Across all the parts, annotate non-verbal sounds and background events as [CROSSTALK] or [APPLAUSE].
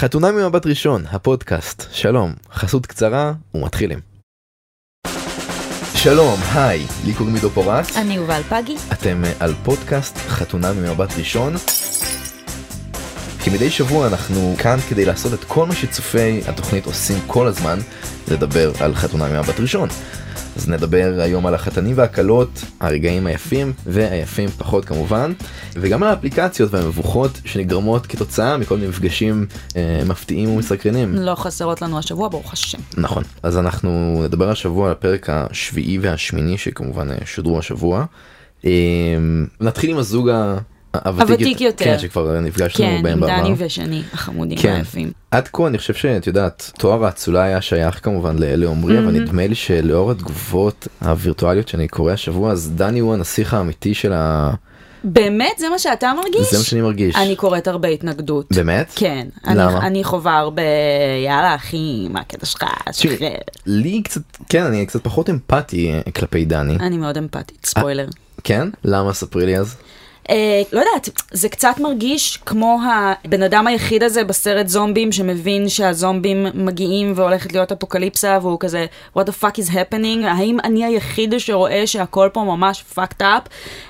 חתונה ממבט ראשון, הפודקאסט. שלום, חסות קצרה ומתחילים. שלום, היי, לי קוראים עידו פורס. אני יובל פגי. אתם אה, על פודקאסט חתונה ממבט ראשון. כמדי שבוע אנחנו כאן כדי לעשות את כל מה שצופי התוכנית עושים כל הזמן, לדבר על חתונה ממבט ראשון. אז נדבר היום על החתנים והכלות, הרגעים היפים והיפים פחות כמובן, וגם על האפליקציות והמבוכות שנגרמות כתוצאה מכל מיני מפגשים אה, מפתיעים ומסקרנים. לא חסרות לנו השבוע, ברוך השם. נכון, אז אנחנו נדבר השבוע על הפרק השביעי והשמיני שכמובן אה, שודרו השבוע. אה, נתחיל עם הזוג ה... הוותיק יותר. כן, שכבר נפגשנו כן, בהם עם בעבר. דני ושני החמודים כן. היפים. עד כה אני חושב שאת יודעת תואר האצולה היה שייך כמובן ל- לעומרי אבל מהמם. נדמה לי שלאור התגובות הווירטואליות שאני קורא השבוע אז דני הוא הנסיך האמיתי של ה... באמת? זה מה שאתה מרגיש? זה מה שאני מרגיש. אני קוראת הרבה התנגדות. באמת? כן. למה? אני, אני חווה הרבה, יאללה אחי, מה הקטע שלך? שחרר. לי קצת כן אני קצת פחות אמפתי אה, כלפי דני אני מאוד אמפתית, ספוילר. כן למה ספרי לי אז אה, לא יודעת, זה קצת מרגיש כמו הבן אדם היחיד הזה בסרט זומבים שמבין שהזומבים מגיעים והולכת להיות אפוקליפסה והוא כזה what the fuck is happening האם אני היחיד שרואה שהכל פה ממש fucked up.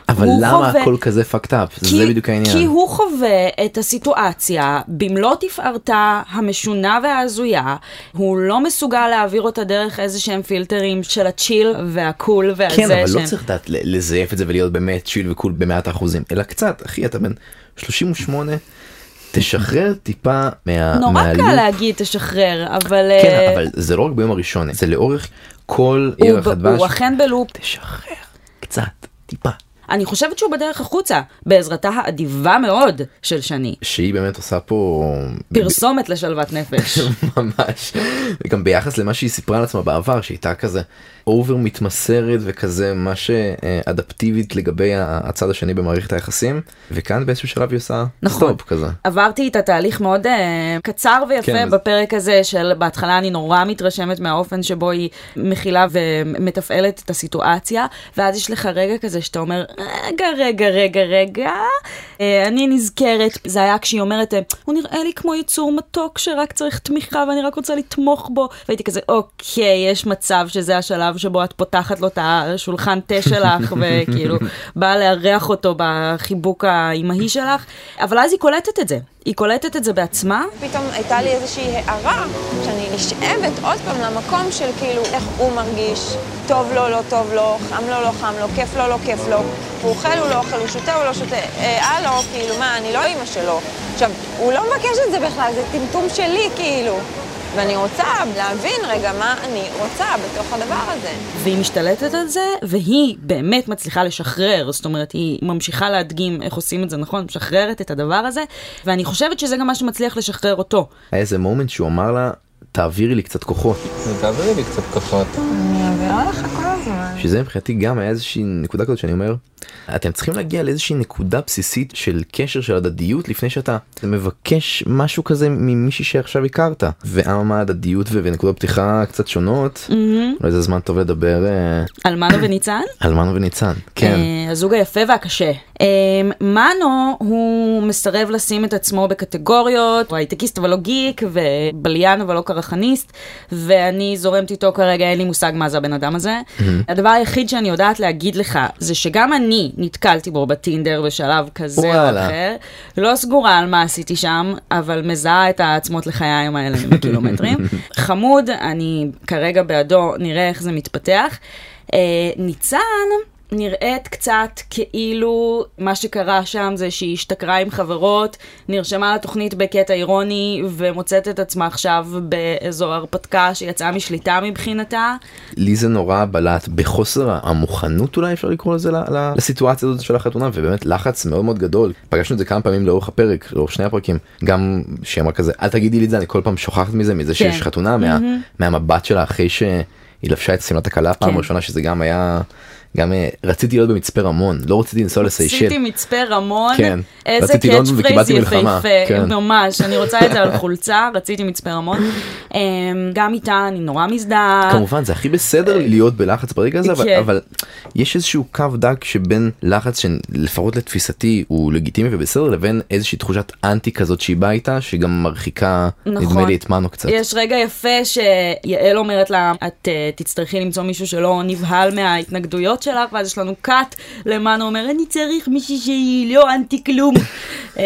אבל למה חווה- הכל כזה fucked up זה כי- בדיוק העניין. כי הוא חווה את הסיטואציה במלוא תפארתה המשונה וההזויה, הוא לא מסוגל להעביר אותה דרך איזה שהם פילטרים של הצ'יל והקול והזה. כן אבל לא שהם- צריך לדעת לזייף את זה ולהיות באמת צ'יל וקול במאת האחוזים אלא קצת אחי אתה בן 38 תשחרר טיפה מה... נורא מהלופ. קל להגיד תשחרר, אבל... כן אה, אבל זה לא רק ביום הראשון זה לאורך כל ירח ב- הדבש. הוא אכן ב loop. תשחרר קצת טיפה אני חושבת שהוא בדרך החוצה, בעזרתה האדיבה מאוד של שני. שהיא באמת עושה פה [LAUGHS] פרסומת לשלוות נפש. [LAUGHS] ממש גם ביחס למה שהיא סיפרה על עצמה בעבר שהייתה כזה over מתמסרת וכזה מה שאדפטיבית לגבי הצד השני במערכת היחסים וכאן באיזשהו שלב היא עושה נכון. stop כזה. עברתי את התהליך מאוד uh, קצר ויפה כן, בפרק הזה של בהתחלה אני נורא מתרשמת מהאופן שבו היא מכילה ומתפעלת את הסיטואציה ואז יש לך רגע כזה שאתה אומר רגע רגע רגע רגע. uh, אני נזכרת זה היה כשהיא אומרת "אה, הוא נראה לי כמו יצור מתוק שרק צריך תמיכה ואני רק רוצה לתמוך בו. והייתי כזה אוקיי יש מצב שזה השלב שבו את פותחת לו את השולחן תה שלך [LAUGHS] וכאילו באה לארח אותו בחיבוק האימהי שלך. אבל אז היא קולטת את זה היא קולטת את זה בעצמה פתאום הייתה לי איזושהי הערה, שאני נשאבת עוד פעם למקום של כאילו איך הוא מרגיש, טוב לו, לא טוב לו, חם לו, לא חם לו, כיף לו, לא כיף לו, הוא אוכל, הוא לא אוכל, הוא שותה, הוא לא שותה, אה, הלו, כאילו, מה, אני לא אימא שלו. עכשיו, הוא לא מבקש את זה בכלל, זה טמטום שלי, כאילו. ואני רוצה להבין רגע מה אני רוצה בתוך הדבר הזה. והיא משתלטת על זה והיא באמת מצליחה לשחרר זאת אומרת היא ממשיכה להדגים איך עושים את זה נכון משחררת את הדבר הזה ואני חושבת שזה גם מה שמצליח לשחרר אותו היה איזה מומנט שהוא אמר לה תעבירי לי קצת כוחות תעבירי לי קצת כוחות. אני מעבירה לך כל הזמן. שזה מבחינתי גם היה איזושהי נקודה כזאת שאני אומר אתם צריכים להגיע לאיזושהי נקודה בסיסית של קשר של הדדיות לפני שאתה מבקש משהו כזה ממישהי שעכשיו הכרת. ואמה הדדיות ונקודות פתיחה קצת שונות אולי זה זמן טוב לדבר אה, על מנו וניצן? [COUGHS] על מנו וניצן כן. אה, הזוג היפה והקשה. אה, מנו הוא מסרב לשים את עצמו בקטגוריות, הוא הייטקיסט אבל לא גיק, ובליין אבל לא קרחניסט, ואני זורמת איתו כרגע, אין לי מושג מה זה הבן אדם הזה. הדבר היחיד שאני יודעת להגיד לך, זה שגם אני נתקלתי בו בטינדר בשלב כזה או וואלה. אחר. לא סגורה על מה עשיתי שם, אבל מזהה את העצמות לחיים האלה בקילומטרים. [LAUGHS] חמוד, אני כרגע בעדו, נראה איך זה מתפתח. אה, ניצן נראית קצת כאילו מה שקרה שם זה שהיא השתכרה עם חברות, נרשמה לתוכנית בקטע אירוני ומוצאת את עצמה עכשיו באיזו הרפתקה שיצאה משליטה מבחינתה. לי זה נורא בלט בחוסר המוכנות אולי אפשר לקרוא לזה לסיטואציה הזאת של החתונה ובאמת לחץ מאוד מאוד גדול פגשנו את זה כמה פעמים לאורך הפרק לאורך שני הפרקים גם שהיא אמרה כזה אל תגידי לי את זה אני כל פעם שוכחת מזה מזה שיש כן. חתונה מה, מהמבט שלה אחרי שהיא לבשה את שמלת הכלה פעם כן. ראשונה שזה גם היה גם אה, רציתי להיות במצפה רמון, לא רציתי לנסוע לסיישל. עשיתי מצפה רמון, כן. איזה רציתי catch phrase יפהפה, כן. ממש, אני רוצה את זה על חולצה, רציתי מצפה רמון. אמ, גם איתה אני נורא מזדהה. כמובן זה הכי בסדר להיות בלחץ ברגע הזה אבל, כן. אבל יש איזשהו קו דק שבין לחץ שלפחות לתפיסתי הוא לגיטימי ובסדר לבין איזושהי תחושת אנטי כזאת שהיא באה איתה שגם מרחיקה נדמה נכון. לי את מנו קצת. יש רגע יפה שיעל אומרת לה, את uh, תצטרכי למצוא מישהו שלא נבהל מההתנגדויות שלך, ואז יש לנו קאט למנו אומר, אני צריך מישהי שהיא לא אנטי כלום. [LAUGHS] אה,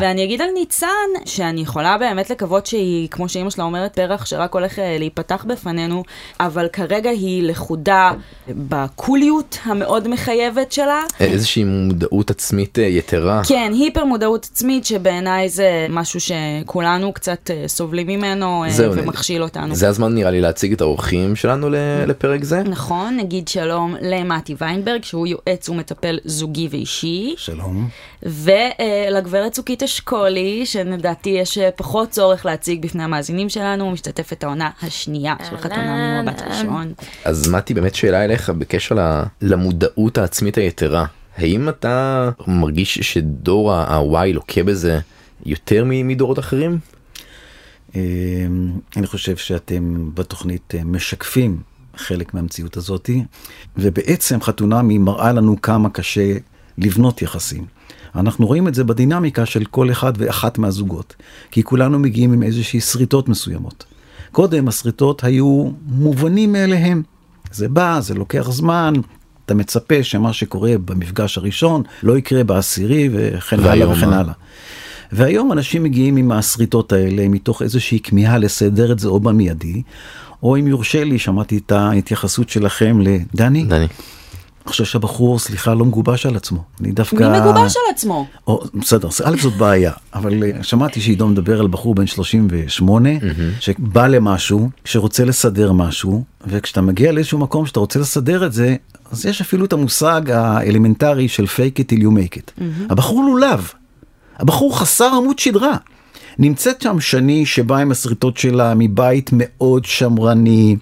ואני אגיד על ניצן, שאני יכולה באמת לקוות שהיא, כמו שאימא שלה אומרת, פרח שרק הולך אה, להיפתח בפנינו, אבל כרגע היא לכודה בקוליות המאוד מחייבת שלה. איזושהי מודעות עצמית אה, יתרה. כן, היפר מודעות עצמית, שבעיניי זה משהו שכולנו קצת אה, סובלים ממנו אה, זהו, ומכשיל אותנו. זה הזמן נראה לי להציג את האורחים שלנו לפרק זה. נכון, נגיד שלום למתי ויינברג, שהוא יועץ ומטפל זוגי ואישי, שלום. ולגברת צוקית אשכולי, שלדעתי יש אה, פחות צורך להציג בפני המאזינים שלנו, משתתפת העונה השנייה של חתונה ממבט ראשון. אז מתי באמת שאלה אליך בקשר למודעות העצמית היתרה. האם אתה מרגיש שדור ה-Y לוקה בזה יותר מדורות אחרים? אה, אני חושב שאתם בתוכנית אה, משקפים חלק מהמציאות הזאת, ובעצם חתונמי מראה לנו כמה קשה לבנות יחסים. אנחנו רואים את זה בדינמיקה של כל אחד ואחת מהזוגות, כי כולנו מגיעים עם איזושהי שריטות מסוימות. קודם השריטות היו מובנים מאליהם. זה בא, זה לוקח זמן, אתה מצפה שמה שקורה במפגש הראשון לא יקרה בעשירי וכן הלאה וכן מה? הלאה. והיום אנשים מגיעים עם השריטות האלה מתוך איזושהי כמיהה לסדר את זה או במיידי, או אם יורשה לי, שמעתי את ההתייחסות שלכם לדני, דני. אני חושב שהבחור, סליחה, לא מגובש על עצמו. אני דווקא... מי מגובש על עצמו? או, בסדר, א' זאת בעיה, אבל אה, שמעתי שעידו מדבר על בחור בן 38, שבא למשהו, שרוצה לסדר משהו, וכשאתה מגיע לאיזשהו מקום שאתה רוצה לסדר את זה, אז יש אפילו את המושג האלמנטרי של fake it till you make it. הבחור לולב, הבחור חסר עמוד שדרה. נמצאת שם שני שבאה עם השריטות שלה מבית מאוד שמרני.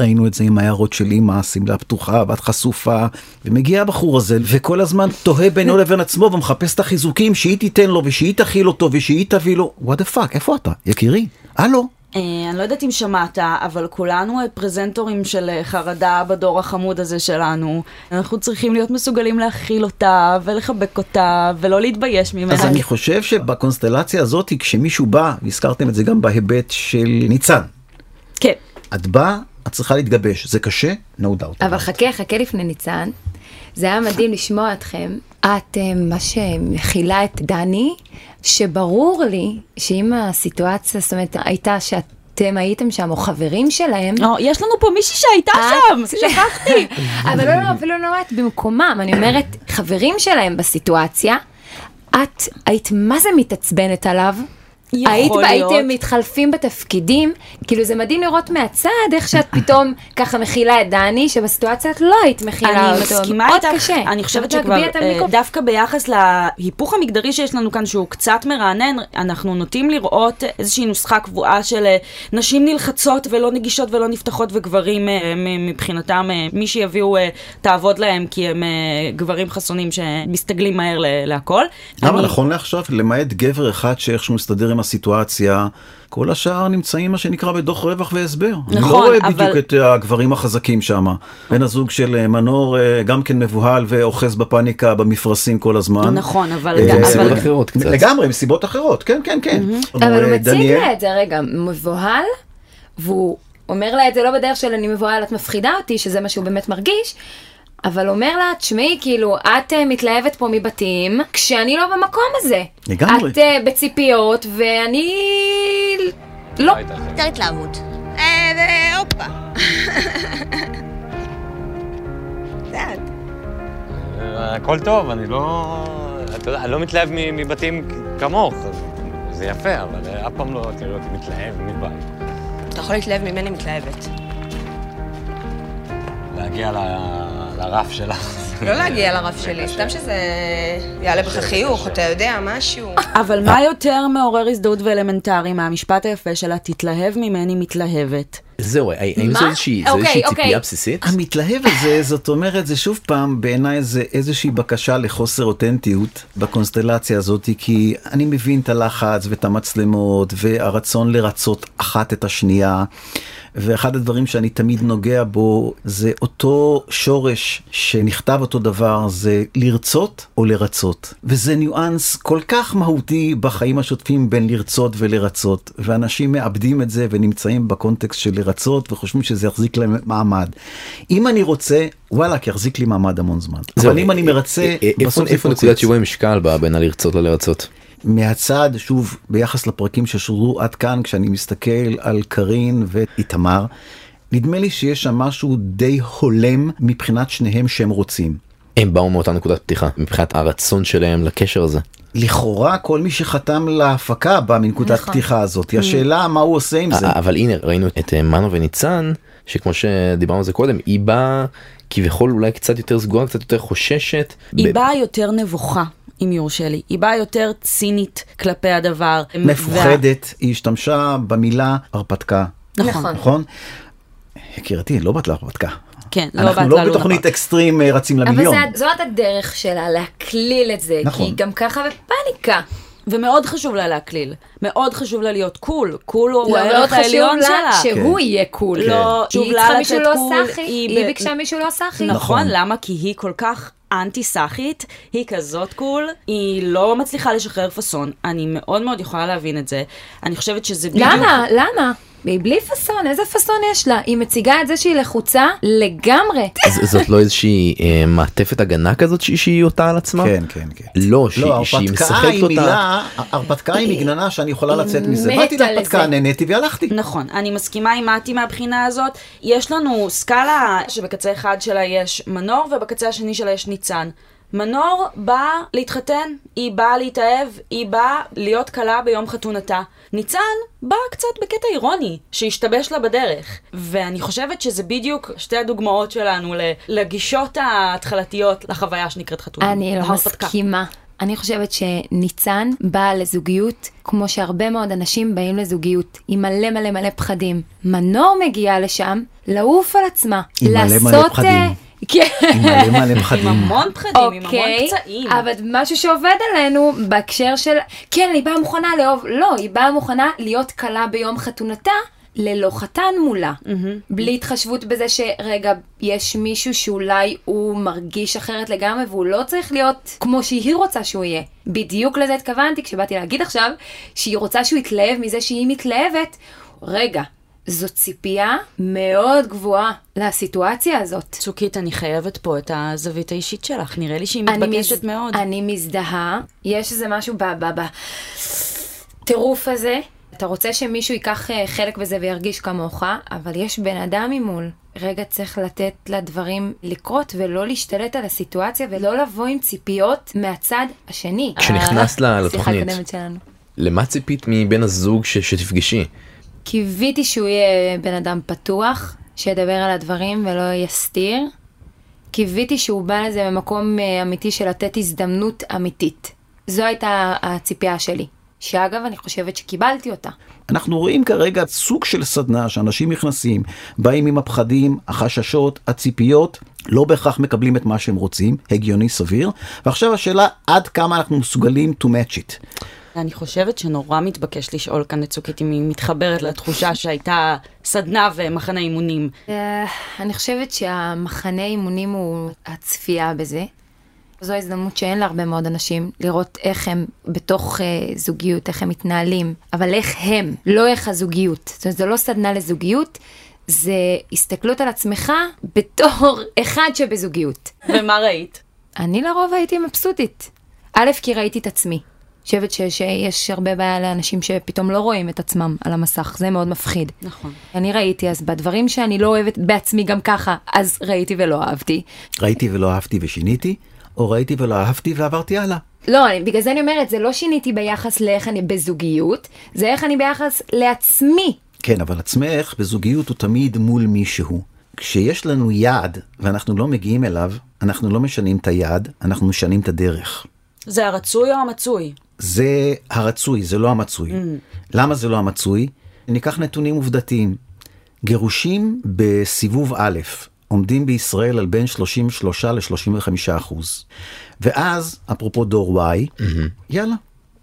ראינו את זה עם ההערות של אמא, שמלה פתוחה, ואת חשופה, ומגיע הבחור הזה, וכל הזמן תוהה בינו [LAUGHS] לבין עצמו ומחפש את החיזוקים שהיא תיתן לו, ושהיא תכיל אותו, ושהיא תביא לו, what the fuck, איפה אתה? יקירי, הלו? אה, אני לא יודעת אם שמעת, אבל כולנו אה, פרזנטורים של אה, חרדה בדור החמוד הזה שלנו. אנחנו צריכים להיות מסוגלים להכיל אותה, ולחבק אותה, ולא להתבייש ממנה. אז אני חושב שבקונסטלציה הזאת, כשמישהו בא, והזכרתם את זה גם בהיבט של ניצן, כן. את באה, את צריכה להתגבש, זה קשה? no doubt. אבל חכה, חכה לפני ניצן. זה היה מדהים לשמוע אתכם. את אה, מה שמכילה את דני, שברור לי שאם הסיטואציה, זאת אומרת, הייתה שאתם הייתם שם, או חברים שלהם, לא, יש לנו פה מישהי שהייתה שם, את- שכחתי. [LAUGHS] אבל לא, לא, אפילו לא את במקומם, אני אומרת, חברים שלהם בסיטואציה, את היית מה זה מתעצבנת עליו? יכול היית, להיות. הייתם מתחלפים בתפקידים, כאילו זה מדהים לראות מהצד איך שאת פתאום ככה מכילה את דני, שבסיטואציה את לא היית מכילה אני אותו, מסכימה מאוד איתך, קשה. אני חושבת צריך שכבר אה. דווקא ביחס להיפוך המגדרי שיש לנו כאן, שהוא קצת מרענן, אנחנו נוטים לראות איזושהי נוסחה קבועה של אה, נשים נלחצות ולא נגישות ולא נפתחות, וגברים אה, מבחינתם, מי שיביאו תעבוד להם, כי הם גברים חסונים שמסתגלים מהר להכל. למה אני- נכון לעכשיו, למעט גבר אחד שאיכשהו מסתדר עם הסיטואציה, כל השאר נמצאים מה שנקרא בדוח רווח והסבר. אני לא נכון, רואה אבל- בדיוק את הגברים החזקים שם. בן הזוג של אה, מנור אה, גם כן מבוהל ואוחז בפאניקה במפרשים כל הזמן. נכון, אבל... אה, מסיבות אבל- אחרות קצת. לגמרי, מסיבות אחרות, כן, כן, כן. אבל הוא אה, מציג דניאל? לה את זה, רגע, מבוהל, והוא אומר לה את זה לא בדרך של אני מבוהל, את מפחידה אותי, שזה מה שהוא באמת מרגיש, אבל אומר לה, תשמעי, כאילו, את אה, מתלהבת פה מבתים, כשאני לא במקום הזה. לגמרי. את אה, בציפיות, ואני... לא. יותר התלהבות. אה, זה- הופה. [LAUGHS] זה את. הכל טוב, אני לא... אתה יודע, אני לא מתלהב מבתים כמוך. זה יפה, אבל אף פעם לא תראו אותי מתלהב מבית. אתה יכול להתלהב ממני מתלהבת. להגיע ל- לרף שלך. לא להגיע לרף שלי, סתם שזה יעלה בך חיוך, אתה יודע, משהו. אבל מה יותר מעורר הזדהות ואלמנטרי מהמשפט היפה שלה, תתלהב ממני מתלהבת? זהו, האם? זו איזושהי זו אוקיי, אוקיי. ציפייה בסיסית? המתלהב הזה, זאת אומרת, זה שוב פעם בעיניי זה איזושהי בקשה לחוסר אותנטיות בקונסטלציה הזאת, כי אני מבין את הלחץ ואת המצלמות והרצון לרצות אחת את השנייה. ואחד הדברים שאני תמיד נוגע בו זה אותו שורש שנכתב אותו דבר, זה לרצות או לרצות. וזה ניואנס כל כך מהותי בחיים השוטפים בין לרצות ולרצות, ואנשים מאבדים את זה ונמצאים בקונטקסט של לרצות וחושבים שזה יחזיק להם מעמד. אם אני רוצה, וואלה, כי יחזיק לי מעמד המון זמן. אבל אם אני אה, מרצה, אה, אה, איפה- בסוף איפה יפוצץ. נקודת שיווי משקל בין הלרצות ללרצות? מהצד, שוב, ביחס לפרקים ששודרו עד כאן, כשאני מסתכל על קארין ואיתמר, נדמה לי שיש שם משהו די הולם מבחינת שניהם שהם רוצים. הם באו מאותה נקודת פתיחה מבחינת הרצון שלהם לקשר הזה. לכאורה כל מי שחתם להפקה בא מנקודת נכון. פתיחה הזאת. השאלה מה הוא עושה עם זה. אבל הנה ראינו את אה, מנו וניצן שכמו שדיברנו על זה קודם היא באה כביכול אולי קצת יותר סגורה קצת יותר חוששת. היא באה יותר נבוכה, אם יורשה לי. היא באה יותר צינית כלפי הדבר. מפוחדת, היא השתמשה במילה הרפתקה, נכון. נכון? יקירתי, לא באת להרפתקה. כן, לא אנחנו באת לא ללונה בתוכנית פארק. אקסטרים אה, רצים אבל למיליון. זה- זאת הדרך שלה, להקליל את זה. נכון. כי היא גם ככה בפאניקה. ומאוד חשוב לה להקליל. מאוד חשוב לה להיות cool. cool הוא לא, מאוד הערך חשוב העליון לה שלה. שהוא יהיה cool. לא, היא חשוב לה צריכה מישהו לא סאחי, היא היא ב- ביקשה מישהו לא סאחי. נכון, נכון. למה? כי היא כל כך אנטי סאחית, היא כזאת cool, היא לא מצליחה לשחרר פאסון. אני מאוד מאוד יכולה להבין את זה. אני חושבת שזה בדיוק... למה? למה? היא בלי פאסון, איזה פאסון יש לה? היא מציגה את זה שהיא לחוצה לגמרי. זאת לא איזושהי אה, מעטפת הגנה כזאת שהיא- שהיא אותה על עצמה? כן, כן, כן. לא, שהיא לא, שהיא משחקת אותה. מילה, הרפתקה היא מגננה שאני יכולה לצאת מזה. באתי להרפתקה. נהניתי והלכתי. נכון, אני מסכימה עם מתי מהבחינה הזאת. יש לנו סקאלה שבקצה אחד שלה יש מנור ובקצה השני שלה יש ניצן. מנור באה להתחתן, היא באה להתאהב, היא באה להיות כלה ביום חתונתה. ניצן באה קצת בקטע אירוני, שהשתבש לה בדרך. ואני חושבת שזה בדיוק שתי הדוגמאות שלנו ל- לגישות ההתחלתיות לחוויה שנקראת חתונה. אני לא. מסכימה. אני חושבת שניצן באה לזוגיות כמו שהרבה מאוד אנשים באים לזוגיות, עם מלא מלא מלא פחדים. מנור מגיעה לשם לעוף על עצמה. עם מלא מלא לעשות, פחדים. כן. עם מלא מלא עם פחדים. המון פחדים, עם המון אוקיי, פצעים. אבל משהו שעובד עלינו בהקשר של, כן, אני באה מוכנה לאהוב, לא, היא באה מוכנה להיות כלה ביום חתונתה. ללא חתן מולה, בלי התחשבות בזה שרגע, יש מישהו שאולי הוא מרגיש אחרת לגמרי והוא לא צריך להיות כמו שהיא רוצה שהוא יהיה. בדיוק לזה התכוונתי כשבאתי להגיד עכשיו שהיא רוצה שהוא יתלהב מזה שהיא מתלהבת. רגע, זו ציפייה מאוד גבוהה לסיטואציה הזאת. צוקית, אני חייבת פה את הזווית האישית שלך, נראה לי שהיא אני מתבקשת מז- מאוד. אני מזדהה, יש איזה משהו בטירוף הזה. אתה רוצה שמישהו ייקח אה, חלק בזה וירגיש כמוך, אבל יש בן אדם ממול. רגע צריך לתת לדברים לקרות ולא להשתלט על הסיטואציה ולא לבוא עם ציפיות מהצד השני. כשנכנסת אה, לתוכנית. למה ציפית מבן הזוג ש- שתפגשי? קיוויתי שהוא יהיה בן אדם פתוח, שידבר על הדברים ולא יסתיר. קיוויתי שהוא בא לזה ממקום אה, אמיתי של לתת הזדמנות אמיתית. זו הייתה הציפייה שלי. שאגב, אני חושבת שקיבלתי אותה. אנחנו רואים כרגע סוג של סדנה שאנשים נכנסים, באים עם הפחדים, החששות, הציפיות, לא בהכרח מקבלים את מה שהם רוצים, הגיוני סביר, ועכשיו השאלה עד כמה אנחנו מסוגלים to match it. אני חושבת שנורא מתבקש לשאול כאן את צוקית אם היא מתחברת לתחושה שהייתה סדנה ומחנה אימונים. אה, אני חושבת שהמחנה אימונים הוא הצפייה בזה. זו הזדמנות שאין להרבה מאוד אנשים לראות איך הם בתוך אה, זוגיות, איך הם מתנהלים, אבל איך הם, לא איך הזוגיות. זאת אומרת, זו לא סדנה לזוגיות, זה הסתכלות על עצמך בתור אחד שבזוגיות. ומה ראית? אני לרוב הייתי מבסוטית. א', כי ראיתי את עצמי. חושבת שיש הרבה בעיה לאנשים שפתאום לא רואים את עצמם על המסך, זה מאוד מפחיד. נכון. אני ראיתי, אז בדברים שאני לא אוהבת בעצמי גם ככה, אז ראיתי ולא אהבתי. ראיתי ולא אהבתי ושיניתי, או ראיתי ולא אהבתי ועברתי הלאה. לא, אני, בגלל זה אני אומרת, זה לא שיניתי ביחס לאיך אני בזוגיות, זה איך אני ביחס לעצמי. כן, אבל עצמך בזוגיות הוא תמיד מול מישהו. כשיש לנו יעד ואנחנו לא מגיעים אליו, אנחנו לא משנים את היעד, אנחנו משנים את הדרך. זה הרצוי או המצוי? זה הרצוי, זה לא המצוי. למה זה לא המצוי? ניקח נתונים עובדתיים. גירושים בסיבוב א' עומדים בישראל על בין 33 ל-35 אחוז. ואז, אפרופו דור Y, יאללה,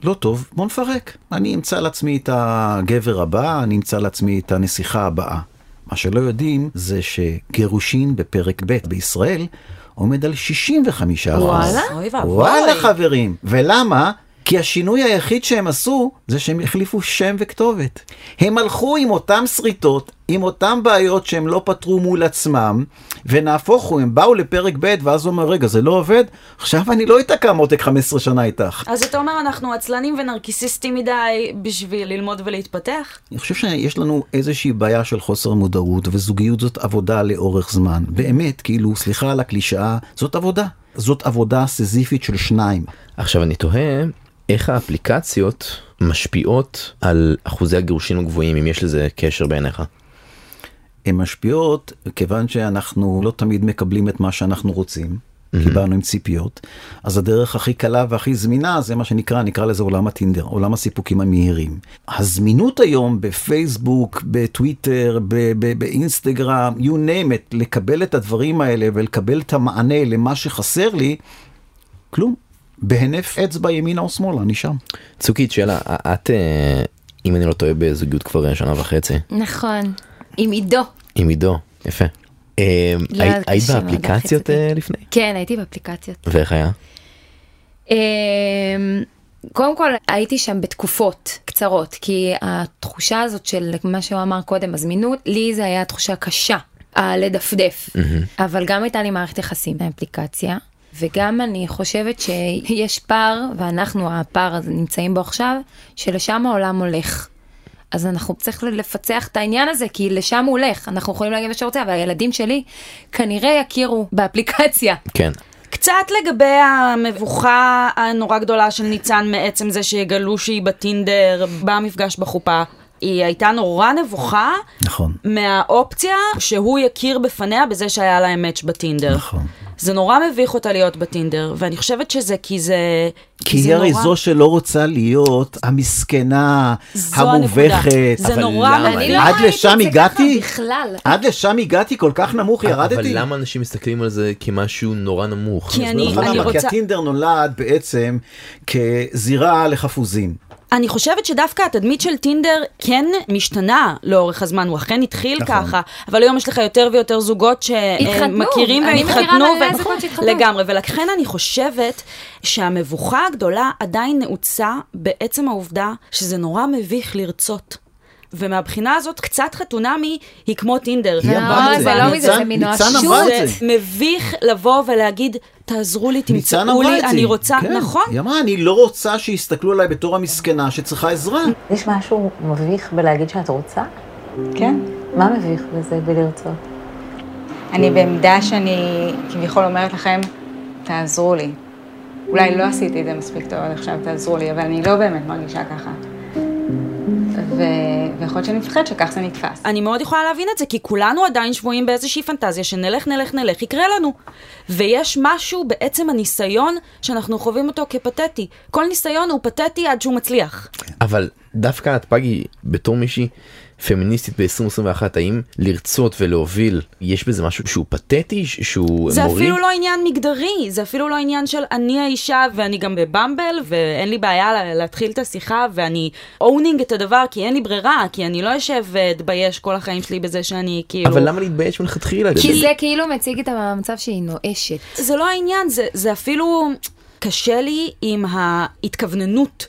לא טוב, בוא נפרק. אני אמצא לעצמי את הגבר הבא, אני אמצא לעצמי את הנסיכה הבאה. מה שלא יודעים זה שגירושין בפרק ב' בישראל עומד על 65 אחוז. וואלה? וואלה חברים, ולמה? כי השינוי היחיד שהם עשו זה שהם החליפו שם וכתובת. הם הלכו עם אותם שריטות, עם אותם בעיות שהם לא פתרו מול עצמם, ונהפוך הוא, הם באו לפרק ב' ואז הוא אומר, רגע, זה לא עובד? עכשיו אני לא איתקע מותק 15 שנה איתך. אז אתה אומר, אנחנו עצלנים ונרקיסיסטים מדי בשביל ללמוד ולהתפתח? אני חושב שיש לנו איזושהי בעיה של חוסר מודעות, וזוגיות זאת עבודה לאורך זמן. באמת, כאילו, סליחה על הקלישאה, זאת עבודה. זאת עבודה סזיפית של שניים. עכשיו אני תוהה איך האפליקציות משפיעות על אחוזי הגירושים הגבוהים אם יש לזה קשר בעיניך. הן משפיעות כיוון שאנחנו לא תמיד מקבלים את מה שאנחנו רוצים. כי באנו עם ציפיות, אז הדרך הכי קלה והכי זמינה זה מה שנקרא, נקרא לזה עולם הטינדר, עולם הסיפוקים המהירים. הזמינות היום בפייסבוק, בטוויטר, באינסטגרם, you name it, לקבל את הדברים האלה ולקבל את המענה למה שחסר לי, כלום. בהינף אצבע ימינה או שמאלה, אני שם. צוקית שאלה את אה, אם אני לא טועה בזוגיות כבר שנה וחצי נכון, עם עידו. עם עידו יפה. אה, לא, היית- באפליקציות. אה, לפני כן, הייתי באפליקציות. ואיך היה? קודם כל הייתי שם בתקופות קצרות, כי התחושה הזאת של מה שהוא אמר קודם, הזמינות, לי זה היה תחושה קשה, הלדפדף. אבל גם הייתה לי מערכת יחסים באפליקציה, וגם אני חושבת שיש פער, ואנחנו הפער הזה נמצאים בו עכשיו, שלשם העולם הולך. אז אנחנו צריך לפצח את העניין הזה, כי לשם הוא הולך. אנחנו יכולים להגיד מה שרוצה, אבל הילדים שלי כנראה יכירו באפליקציה. כן. קצת לגבי המבוכה הנורא גדולה של ניצן מעצם זה שיגלו שהיא בטינדר במפגש בחופה. היא הייתה נורא נבוכה נכון. מהאופציה שהוא יכיר בפניה בזה שהיה להם מאץ' בטינדר. נכון. זה נורא מביך אותה להיות בטינדר, ואני חושבת שזה כי זה... כי היא הרי נורא- זו שלא רוצה להיות המסכנה, המובכת. זה אבל נורא למה? אני לא עד לשם הגעתי? בכלל. עד לשם הגעתי כל כך נמוך, ירדתי. אבל למה אנשים מסתכלים על זה כמשהו נורא נמוך? כי אני- לך למה? כי רוצה- הטינדר נולד בעצם כזירה לחפוזים. אני חושבת שדווקא התדמית של טינדר כן משתנה לאורך הזמן, הוא אכן התחיל נכון. ככה, אבל היום יש לך יותר ויותר זוגות. שמכירים אני מכירה והתחתנו, מלא ו-. לגמרי, ולכן אני חושבת שהמבוכה הגדולה עדיין נעוצה בעצם העובדה שזה נורא מביך לרצות. ומהבחינה הזאת, קצת חתונמי היא כמו טינדר. לא, זה לא מזה, זה מנואשות. זה. מביך לבוא ולהגיד, תעזרו לי, תמצאו לי. אני רוצה, כן. נכון? היא אמרה, אני לא רוצה שיסתכלו עליי בתור המסכנה שצריכה עזרה. יש משהו מביך בלהגיד שאת רוצה? כן. מה מביך בזה בלרצות? אני בעמדה שאני כביכול אומרת לכם, תעזרו לי. אולי לא עשיתי את זה מספיק טוב עד עכשיו, תעזרו לי, אבל אני לא באמת מרגישה ככה. ויכול להיות שאני מפחדת שכך זה נתפס. אני מאוד יכולה להבין את זה, כי כולנו עדיין שבויים באיזושהי פנטזיה שנלך, נלך, נלך, יקרה לנו. ויש משהו בעצם הניסיון שאנחנו חווים אותו כפתטי. כל ניסיון הוא פתטי עד שהוא מצליח. אבל דווקא את פגי בתור מישהי פמיניסטית ב-2021 האם לרצות ולהוביל יש בזה משהו שהוא פתטי שהוא זה מוריד? אפילו לא עניין מגדרי, זה אפילו לא עניין של אני האישה ואני גם בבמבל ואין לי בעיה לה- להתחיל את השיחה ואני אונינג את הדבר כי אין לי ברירה, כי אני לא אשב ואתבייש כל החיים שלי בזה שאני כאילו... אבל למה להתבייש מלכתחילה? כי זה כאילו מציג את המצב שהיא נואשת. זה לא העניין, זה, זה אפילו קשה לי עם ההתכווננות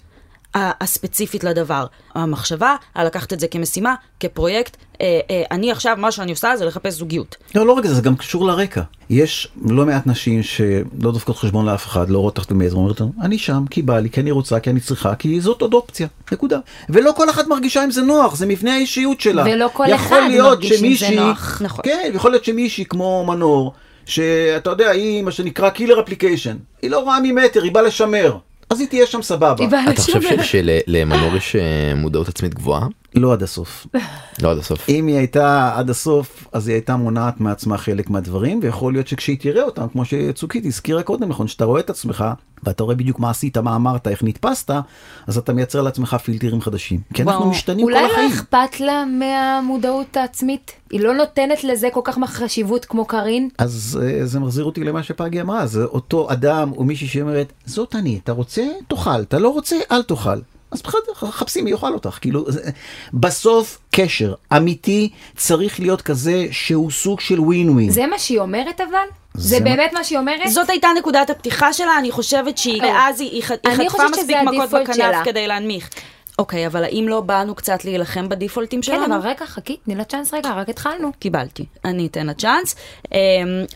הספציפית לדבר. המחשבה, על לקחת את זה כמשימה, כפרויקט, אה, אה, אני עכשיו, מה שאני עושה זה לחפש זוגיות. לא, לא רק זה, זה גם קשור לרקע. יש לא מעט נשים שלא דופקות חשבון לאף אחד, לא רואות תחת מאיזה, אומרת, אני שם, כי בא לי, כי אני רוצה, כי אני צריכה, כי זאת עוד אופציה, נקודה. ולא כל אחת מרגישה עם זה נוח, זה מבנה האישיות שלה. ולא כל יכול אחד להיות מרגיש עם זה שמישהי- נוח. נכון. כן, יכול להיות שמישהי כמו מנור, שאתה יודע, היא מה שנקרא קילר אפליקיישן, היא לא רואה ממטר, היא באה לשמר. אז היא תהיה שם סבבה. אתה חושב שלמנור יש אה, מודעות עצמית גבוהה? לא עד הסוף. לא עד הסוף. אם היא הייתה עד הסוף, אז היא הייתה מונעת מעצמה חלק מהדברים, ויכול להיות שכשהיא תראה אותם, כמו שצוקית הזכירה קודם, נכון, שאתה רואה את עצמך, ואתה רואה בדיוק מה עשית, מה אמרת, איך נתפסת, אז אתה מייצר לעצמך פילטרים חדשים. כי אנחנו וואו. משתנים כל אולי לא החיים. אכפת לה מהמודעות העצמית? היא לא נותנת לזה כל כך חשיבות כמו קארין? אז אה, זה מחזיר אותי למה שפגי אמרה, זה אותו אדם או מישהי שאומרת, זאת אני, אתה רוצה, תאכל, אתה לא רוצה, אל תאכל. אז בסדר, חפשי מי יאכל אותך, כאילו, זה- בסוף קשר אמיתי צריך להיות כזה שהוא סוג של ווין ווין. זה מה שהיא אומרת אבל? זה זה באמת מה שהיא אומרת? זאת הייתה נקודת הפתיחה שלה, אני חושבת שהיא, ואז היא, היא, חטפה חושבת מספיק שזה מכות בכנף שלה. כדי להנמיך. אוקיי, אבל האם לא באנו קצת להילחם בדיפולטים כן, שלנו? אבל רגע, חכי, תני לה צ'אנס רגע, רק התחלנו. קיבלתי, אני אתן לה צ'אנס. אמ,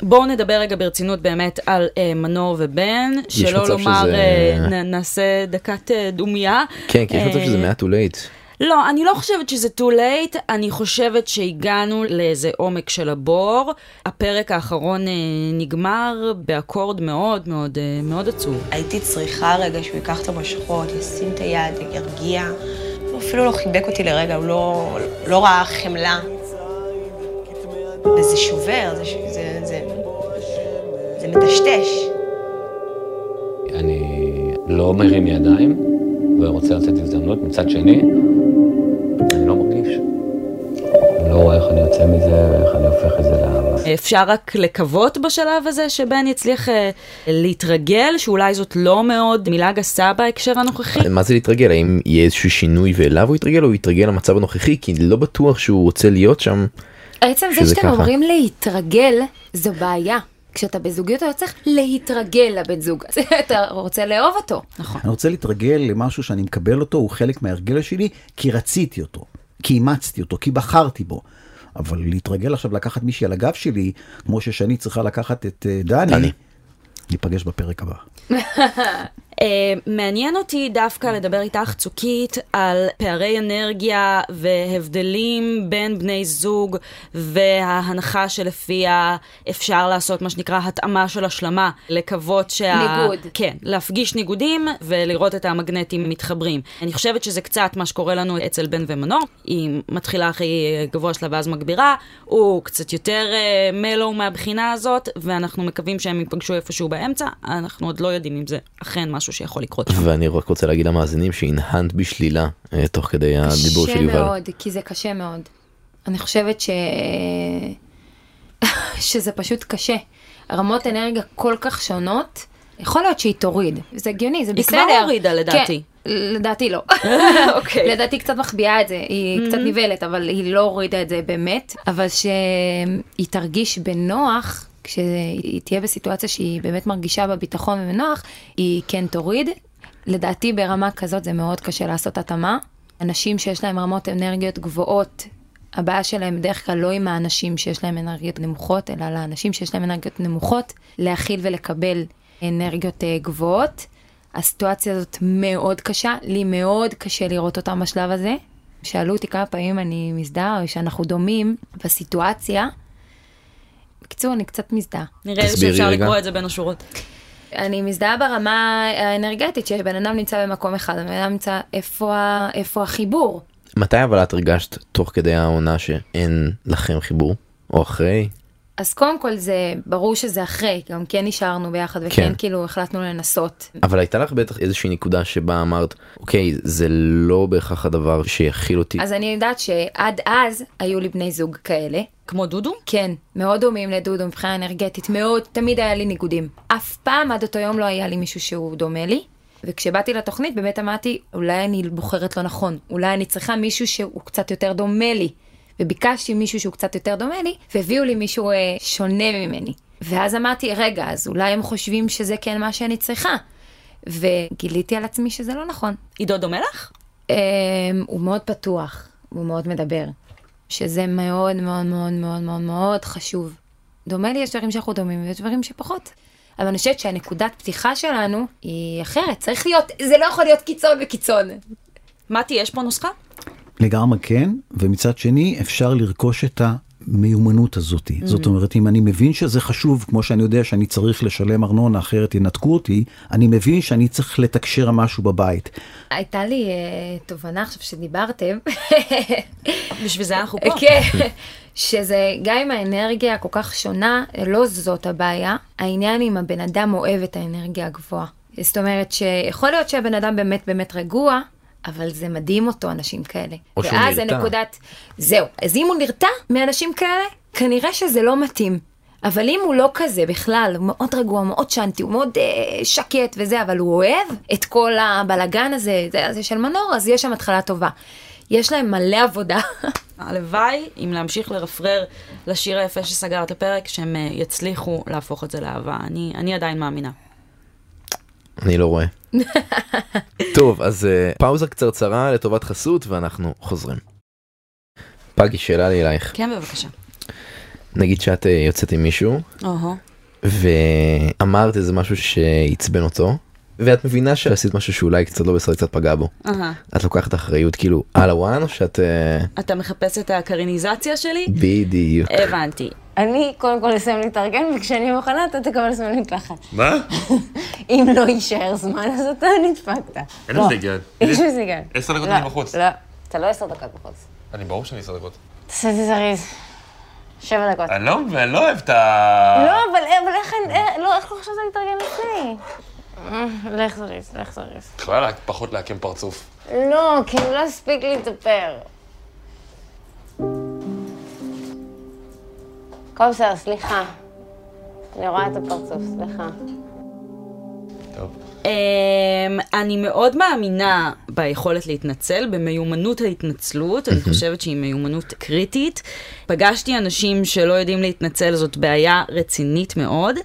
בואו נדבר רגע ברצינות באמת על אה, מנור ובן, שלא לומר שזה- נ- נעשה דקת אה, דומייה. כן, כי יש מצב שזה מעט too late. לא, אני לא חושבת שזה too late, אני חושבת שהגענו לאיזה עומק של הבור. הפרק האחרון אה, נגמר באקורד מאוד מאוד אה, מאוד עצוב. הייתי צריכה רגע שהוא ייקח את המשכות, ישים את היד, ירגיע. הוא אפילו לא חיבק אותי לרגע, הוא לא, לא ראה חמלה. וזה שובר, זה, זה, זה, זה מטשטש. אני לא מרים ידיים ורוצה לתת הזדמנות. מצד שני, רואה איך אני יוצא מזה ואיך אני הופך את זה לאהבה. אפשר רק לקוות בשלב הזה שבן יצליח אה, להתרגל, שאולי זאת לא מאוד מילה גסה בהקשר הנוכחי. מה זה להתרגל? האם יהיה איזשהו שינוי ואליו הוא יתרגל או הוא יתרגל למצב הנוכחי? כי לא בטוח שהוא רוצה להיות שם. עצם זה שאתם ככה. אומרים להתרגל, זו בעיה. כשאתה בזוגיות אתה לא צריך להתרגל לבן זוג, [LAUGHS] אתה רוצה לאהוב אותו. נכון. אני רוצה להתרגל למשהו שאני מקבל אותו, הוא חלק מההרגל שלי, כי רציתי אותו, כי אימצתי אותו, כי בחרתי בו. אבל להתרגל עכשיו לקחת מישהי על הגב שלי, כמו ששני צריכה לקחת את אה, דני, דני. ניפגש בפרק הבא. Uh, [LAUGHS] מעניין אותי דווקא לדבר איתך, צוקית, על פערי אנרגיה והבדלים בין בני זוג וההנחה שלפיה אפשר לעשות מה שנקרא התאמה של השלמה, לקוות שה... ניגוד. כן, להפגיש ניגודים ולראות את המגנטים מתחברים. אני חושבת שזה קצת מה שקורה לנו אצל בן ומנור. היא מתחילה הכי גבוה שלה ואז מגבירה, הוא קצת יותר uh, מלו מהבחינה הזאת, ואנחנו מקווים שהם ייפגשו איפשהו באמצע. אנחנו עוד לא יודעים אם זה אכן משהו שיכול לקרות. ואני רק רוצה להגיד למאזינים שהנהנת בשלילה אה, תוך כדי הדיבור של קשה יובל. מאוד, כי זה קשה מאוד. אני חושבת ש... [LAUGHS] שזה פשוט קשה. רמות אנרגיה כל כך שונות, יכול להיות שהיא תוריד. זה הגיוני, זה היא בסדר. כבר הורידה, לדעתי. כן, לדעתי לא. [LAUGHS] אוקיי. לדעתי קצת מחביאה את זה, היא קצת נבלת, אבל היא לא הורידה את זה באמת. אבל שהיא תרגיש בנוח, כשהיא תהיה בסיטואציה שהיא באמת מרגישה בביטחון ובנוח, היא כן תוריד. לדעתי ברמה כזאת זה מאוד קשה לעשות התאמה. אנשים שיש להם רמות אנרגיות גבוהות, הבעיה שלהם בדרך כלל לא עם האנשים שיש להם אנרגיות נמוכות, אלא לאנשים שיש להם אנרגיות נמוכות, להכיל ולקבל אנרגיות אה, גבוהות. הסיטואציה הזאת מאוד קשה, לי מאוד קשה לראות אותם בשלב הזה. שאלו אותי כמה פעמים אני מזדהה, או שאנחנו דומים בסיטואציה. בקיצור, אני קצת מזדהה. נראה לי שאפשר רגע. לקרוא את זה בין השורות. אני מזדהה ברמה האנרגטית, שבן אדם נמצא במקום אחד, הבן אדם נמצא איפה, איפה החיבור. מתי אבל את הרגשת תוך כדי העונה שאין לכם חיבור? או אחרי? אז קודם כל זה, ברור שזה אחרי, גם כן נשארנו ביחד, וכן כן. כאילו החלטנו לנסות. אבל הייתה לך בטח איזושהי נקודה שבה אמרת, אוקיי, זה לא בהכרח הדבר שיכיל אותי. אז אני יודעת שעד אז היו לי בני זוג כאלה. כמו דודו? כן, מאוד דומים לדודו מבחינה אנרגטית, מאוד, תמיד היה לי ניגודים. אף פעם עד אותו יום לא היה לי מישהו שהוא דומה לי. וכשבאתי לתוכנית באמת אמרתי, אולי אני בוחרת לא נכון, אולי אני צריכה מישהו שהוא קצת יותר דומה לי. וביקשתי מישהו שהוא קצת יותר דומה לי, והביאו לי מישהו אה, שונה ממני. ואז אמרתי, רגע, אז אולי הם חושבים שזה כן מה שאני צריכה. וגיליתי על עצמי שזה לא נכון. עידו דומה לך? Um, הוא מאוד פתוח, הוא מאוד מדבר, שזה מאוד מאוד מאוד מאוד מאוד מאוד חשוב. דומה לי, יש דברים שאנחנו דומים ויש דברים שפחות. אבל אני חושבת שהנקודת פתיחה שלנו היא אחרת, צריך להיות, זה לא יכול להיות קיצון וקיצון. מתי, יש פה נוסחה? לגמרי כן, ומצד שני אפשר לרכוש את המיומנות הזאת. Mm-hmm. זאת אומרת, אם אני מבין שזה חשוב, כמו שאני יודע שאני צריך לשלם ארנונה, אחרת ינתקו אותי, אני מבין שאני צריך לתקשר משהו בבית. הייתה לי uh, תובנה עכשיו שדיברתם. בשביל זה אנחנו פה. כן, שזה גם אם האנרגיה כל כך שונה, לא זאת הבעיה, העניין אם הבן אדם אוהב את האנרגיה הגבוהה. זאת אומרת שיכול להיות שהבן אדם באמת באמת רגוע, אבל זה מדהים אותו, אנשים כאלה. או שהוא ואז נרתע. הנקודת, זהו. אז אם הוא נרתע מאנשים כאלה, כנראה שזה לא מתאים. אבל אם הוא לא כזה בכלל, הוא מאוד רגוע, מאוד שנטי, הוא מאוד אה, שקט וזה, אבל הוא אוהב את כל הבלגן הזה, זה, הזה של מנור, אז יש שם התחלה טובה. יש להם מלא עבודה. [LAUGHS] הלוואי, אם להמשיך לרפרר לשיר היפה שסגר את הפרק, שהם אה, יצליחו להפוך את זה לאהבה. אני, אני עדיין מאמינה. אני לא רואה. [LAUGHS] טוב, אז אה, פאוזה קצרצרה לטובת חסות ואנחנו חוזרים. פגי, שאלה לי אלייך. כן, בבקשה. נגיד שאת אה, יוצאת עם מישהו. ואמרת איזה משהו שעצבן אותו, ואת מבינה שעשית משהו שאולי קצת לא בסדר, קצת פגע בו. את לוקחת אחריות כאילו על הוואן או שאת... אה, אתה מחפש את הקריניזציה שלי? בדיוק. הבנתי. אני קודם כל אסיים להתארגן, וכשאני מוכנה אתה תקבל זמן מקלחת. מה? [LAUGHS] אם לא יישאר זמן, אז אתה נדפקת. אין לא. לזה היגיון. יש לזה היגיון. עשר דקות לא, אני בחוץ. לא, אתה לא עשר דקות בחוץ. אני ברור שאני עשר דקות. תעשה את זה זריז. שבע דקות. אני לא לא אוהב את ה... לא, אבל איך. אה, לא, לא חשבת להתארגן לפני? אה, לך זריז, לך זריז. את יכולה לה- פחות לעקם פרצוף. לא, כי אני לא אספיק להתאפר. בסדר, סליחה. אני רואה את הפרצוף, סליחה. טוב. אמ, אני מאוד מאמינה ביכולת להתנצל, במיומנות ההתנצלות, אני חושבת שהיא מיומנות קריטית. פגשתי אנשים שלא יודעים להתנצל, זאת בעיה רצינית מאוד,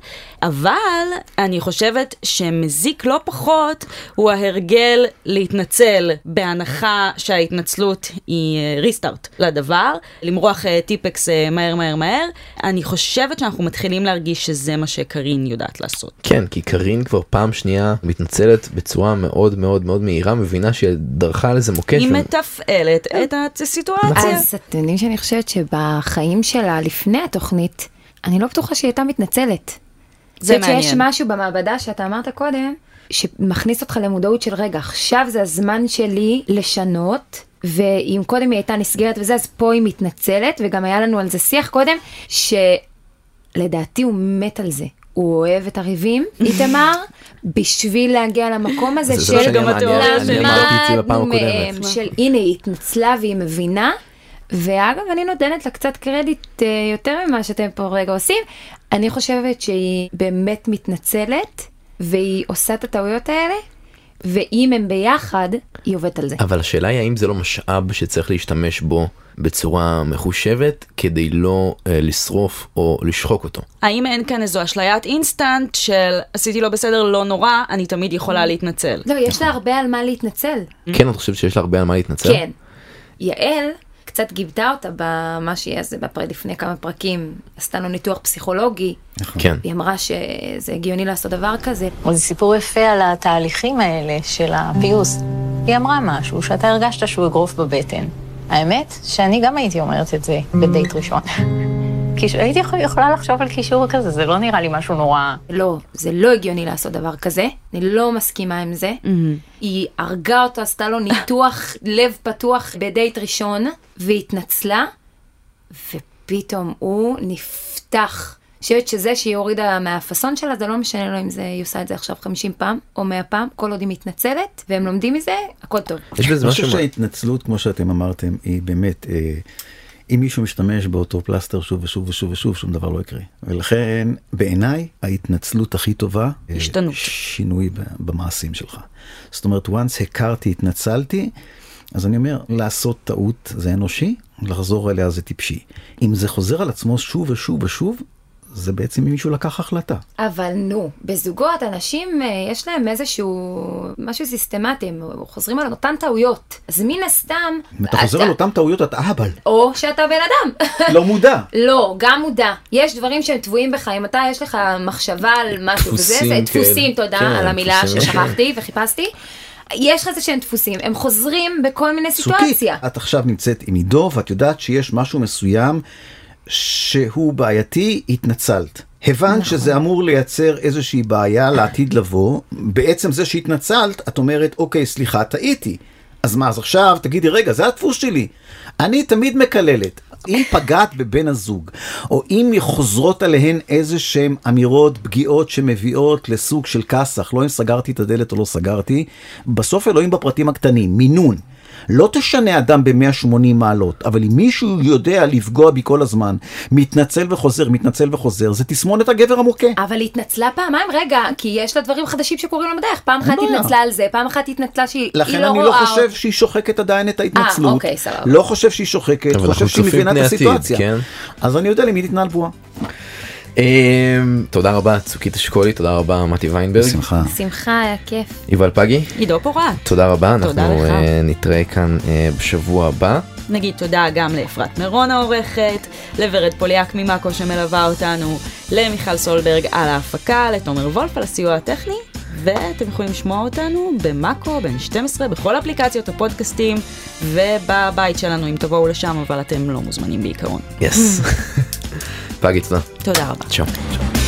אבל אני חושבת שמזיק לא פחות הוא ההרגל להתנצל בהנחה שההתנצלות היא ריסטארט לדבר, למרוח אה, טיפקס אה, מהר מהר מהר. אני חושבת שאנחנו מתחילים להרגיש שזה מה שקרין יודעת לעשות. כן, כי קארין כבר פעם שנייה מתנצלת בצורה מאוד מאוד מאוד מהירה, מבינה שהיא דרכה על איזה מוקש. היא ו- מתפעלת את הסיטואציה. אז אתם יודעים שאני חושבת שבחיים שלה, לפני התוכנית, אני לא בטוחה שהיא הייתה מתנצלת. זה חושבת שיש מעניין. משהו במעבדה שאתה אמרת קודם, שמכניס אותך למודעות של רגע, עכשיו זה הזמן שלי לשנות. ואם קודם היא הייתה נסגרת וזה, אז פה היא מתנצלת, וגם היה לנו על זה שיח קודם, שלדעתי הוא מת על זה. הוא אוהב את הריבים, [LAUGHS] איתמר, בשביל להגיע למקום הזה זה של מה שאני אמר- אני- אני אמרתי את זה בפעם למדנו הקודמת. מהם, של הנה היא התנצלה והיא מבינה. ואגב, אני נותנת לה קצת קרדיט אה, יותר ממה שאתם פה רגע עושים. אני חושבת שהיא באמת מתנצלת, והיא עושה את הטעויות האלה, ואם הם ביחד, היא עובדת על זה. אבל השאלה היא האם זה לא משאב שצריך להשתמש בו בצורה מחושבת כדי לא אה, לשרוף או לשחוק אותו. האם אין כאן איזו אשליית אינסטנט של עשיתי לא בסדר, לא נורא, אני תמיד יכולה להתנצל. לא, יש לה הרבה על מה להתנצל. כן, את חושבת שיש לה הרבה על מה להתנצל? כן. יעל קצת גיבתה אותה במה שהיא אז בפרק לפני כמה פרקים, עשתה לו ניתוח פסיכולוגי. כן. היא אמרה שזה הגיוני לעשות דבר כזה. זה סיפור יפה על התהליכים האלה של הפיוס. היא אמרה משהו שאתה הרגשת שהוא אגרוף בבטן. האמת, שאני גם הייתי אומרת את זה בדייט ראשון. [LAUGHS] הייתי יכול- יכולה לחשוב על קישור כזה, זה לא נראה לי משהו נורא... לא, זה לא הגיוני לעשות דבר כזה, אני לא מסכימה עם זה. היא הרגה אותו, עשתה לו ניתוח [LAUGHS] לב פתוח בדייט ראשון, והתנצלה, ופתאום הוא נפתח. חושבת שזה שהיא הורידה מהפאסון שלה, זה לא משנה לו אם זה, היא עושה את זה עכשיו 50 פעם, או 100 פעם, כל עוד היא מתנצלת, והם לומדים מזה, הכל טוב. יש בזה משהו... שההתנצלות, כמו שאתם אמרתם, היא באמת, אה, אם מישהו משתמש באותו פלסטר שוב ושוב ושוב ושוב, שום דבר לא יקרה. ולכן, בעיניי, ההתנצלות הכי טובה, אה, השתנות. שינוי במעשים שלך. זאת אומרת, once הכרתי, התנצלתי, אז אני אומר, לעשות טעות זה אנושי, לחזור אליה זה טיפשי. אם זה חוזר על עצמו שוב ושוב ושוב, זה בעצם אם מישהו לקח החלטה. אבל נו, בזוגות אנשים אה, יש להם איזשהו משהו סיסטמטי, הם חוזרים על אותן טעויות. אז מן הסתם... אם אתה חוזר על אותן טעויות, אתה אהבל, או שאתה בן אדם. לא [LAUGHS] מודע. לא, גם מודע. יש דברים שהם טבועים בך, אם אתה, יש לך מחשבה על משהו וזה, זה. דפוסים, תודה כן, על המילה דפוסים. ששכחתי וחיפשתי. יש לך איזה שהם דפוסים, הם חוזרים בכל מיני צוקי, סיטואציה. את עכשיו נמצאת עם עידו ואת יודעת שיש משהו מסוים שהוא בעייתי, התנצלת. הבנת שזה אמור לייצר איזושהי בעיה לעתיד לבוא, בעצם זה שהתנצלת, את אומרת, אוקיי, סליחה, טעיתי. אז מה, אז עכשיו תגידי, רגע, זה הדפוס שלי. אני תמיד מקללת. אם פגעת בבן הזוג, או אם חוזרות עליהן איזה שהן אמירות פגיעות שמביאות לסוג של כסח, לא אם סגרתי את הדלת או לא סגרתי, בסוף אלוהים בפרטים הקטנים, מינון. לא תשנה אדם ב-180 מעלות, אבל אם מישהו יודע לפגוע בי כל הזמן, מתנצל וחוזר, מתנצל וחוזר, זה תסמונת הגבר המוכה. אבל היא התנצלה פעמיים, רגע, כי יש לה דברים חדשים שקורים לה בדרך. פעם אחת בעיה. התנצלה על זה, פעם אחת התנצלה שהיא היא לכן לא אני רואה... לא חושב שהיא שוחקת עדיין את ההתנצלות. אוקיי, סבבה. לא חושב שהיא שוחקת, חושב שהיא מבינה את הסיטואציה. כן. אז אני יודע למי ניתנה הנבואה. אמ, תודה רבה צוקית אשכולי, תודה רבה מתי ויינברג. בשמחה. שמחה, היה כיף. יובל פגי, עידו פורט. תודה רבה, אנחנו. אה, נתראה כאן אה, בשבוע הבא. נגיד תודה גם לאפרת מירון העורכת, לוורד פוליאק ממאקו שמלווה אותנו, למיכל סולברג על ההפקה, לתומר וולף על הסיוע הטכני, ואתם יכולים לשמוע אותנו במאקו, בין 12, בכל אפליקציות הפודקאסטים, ובבית שלנו אם תבואו לשם, אבל אתם לא מוזמנים בעיקרון. יס. [LAUGHS] פגי תודה. תודה רבה. צ'או.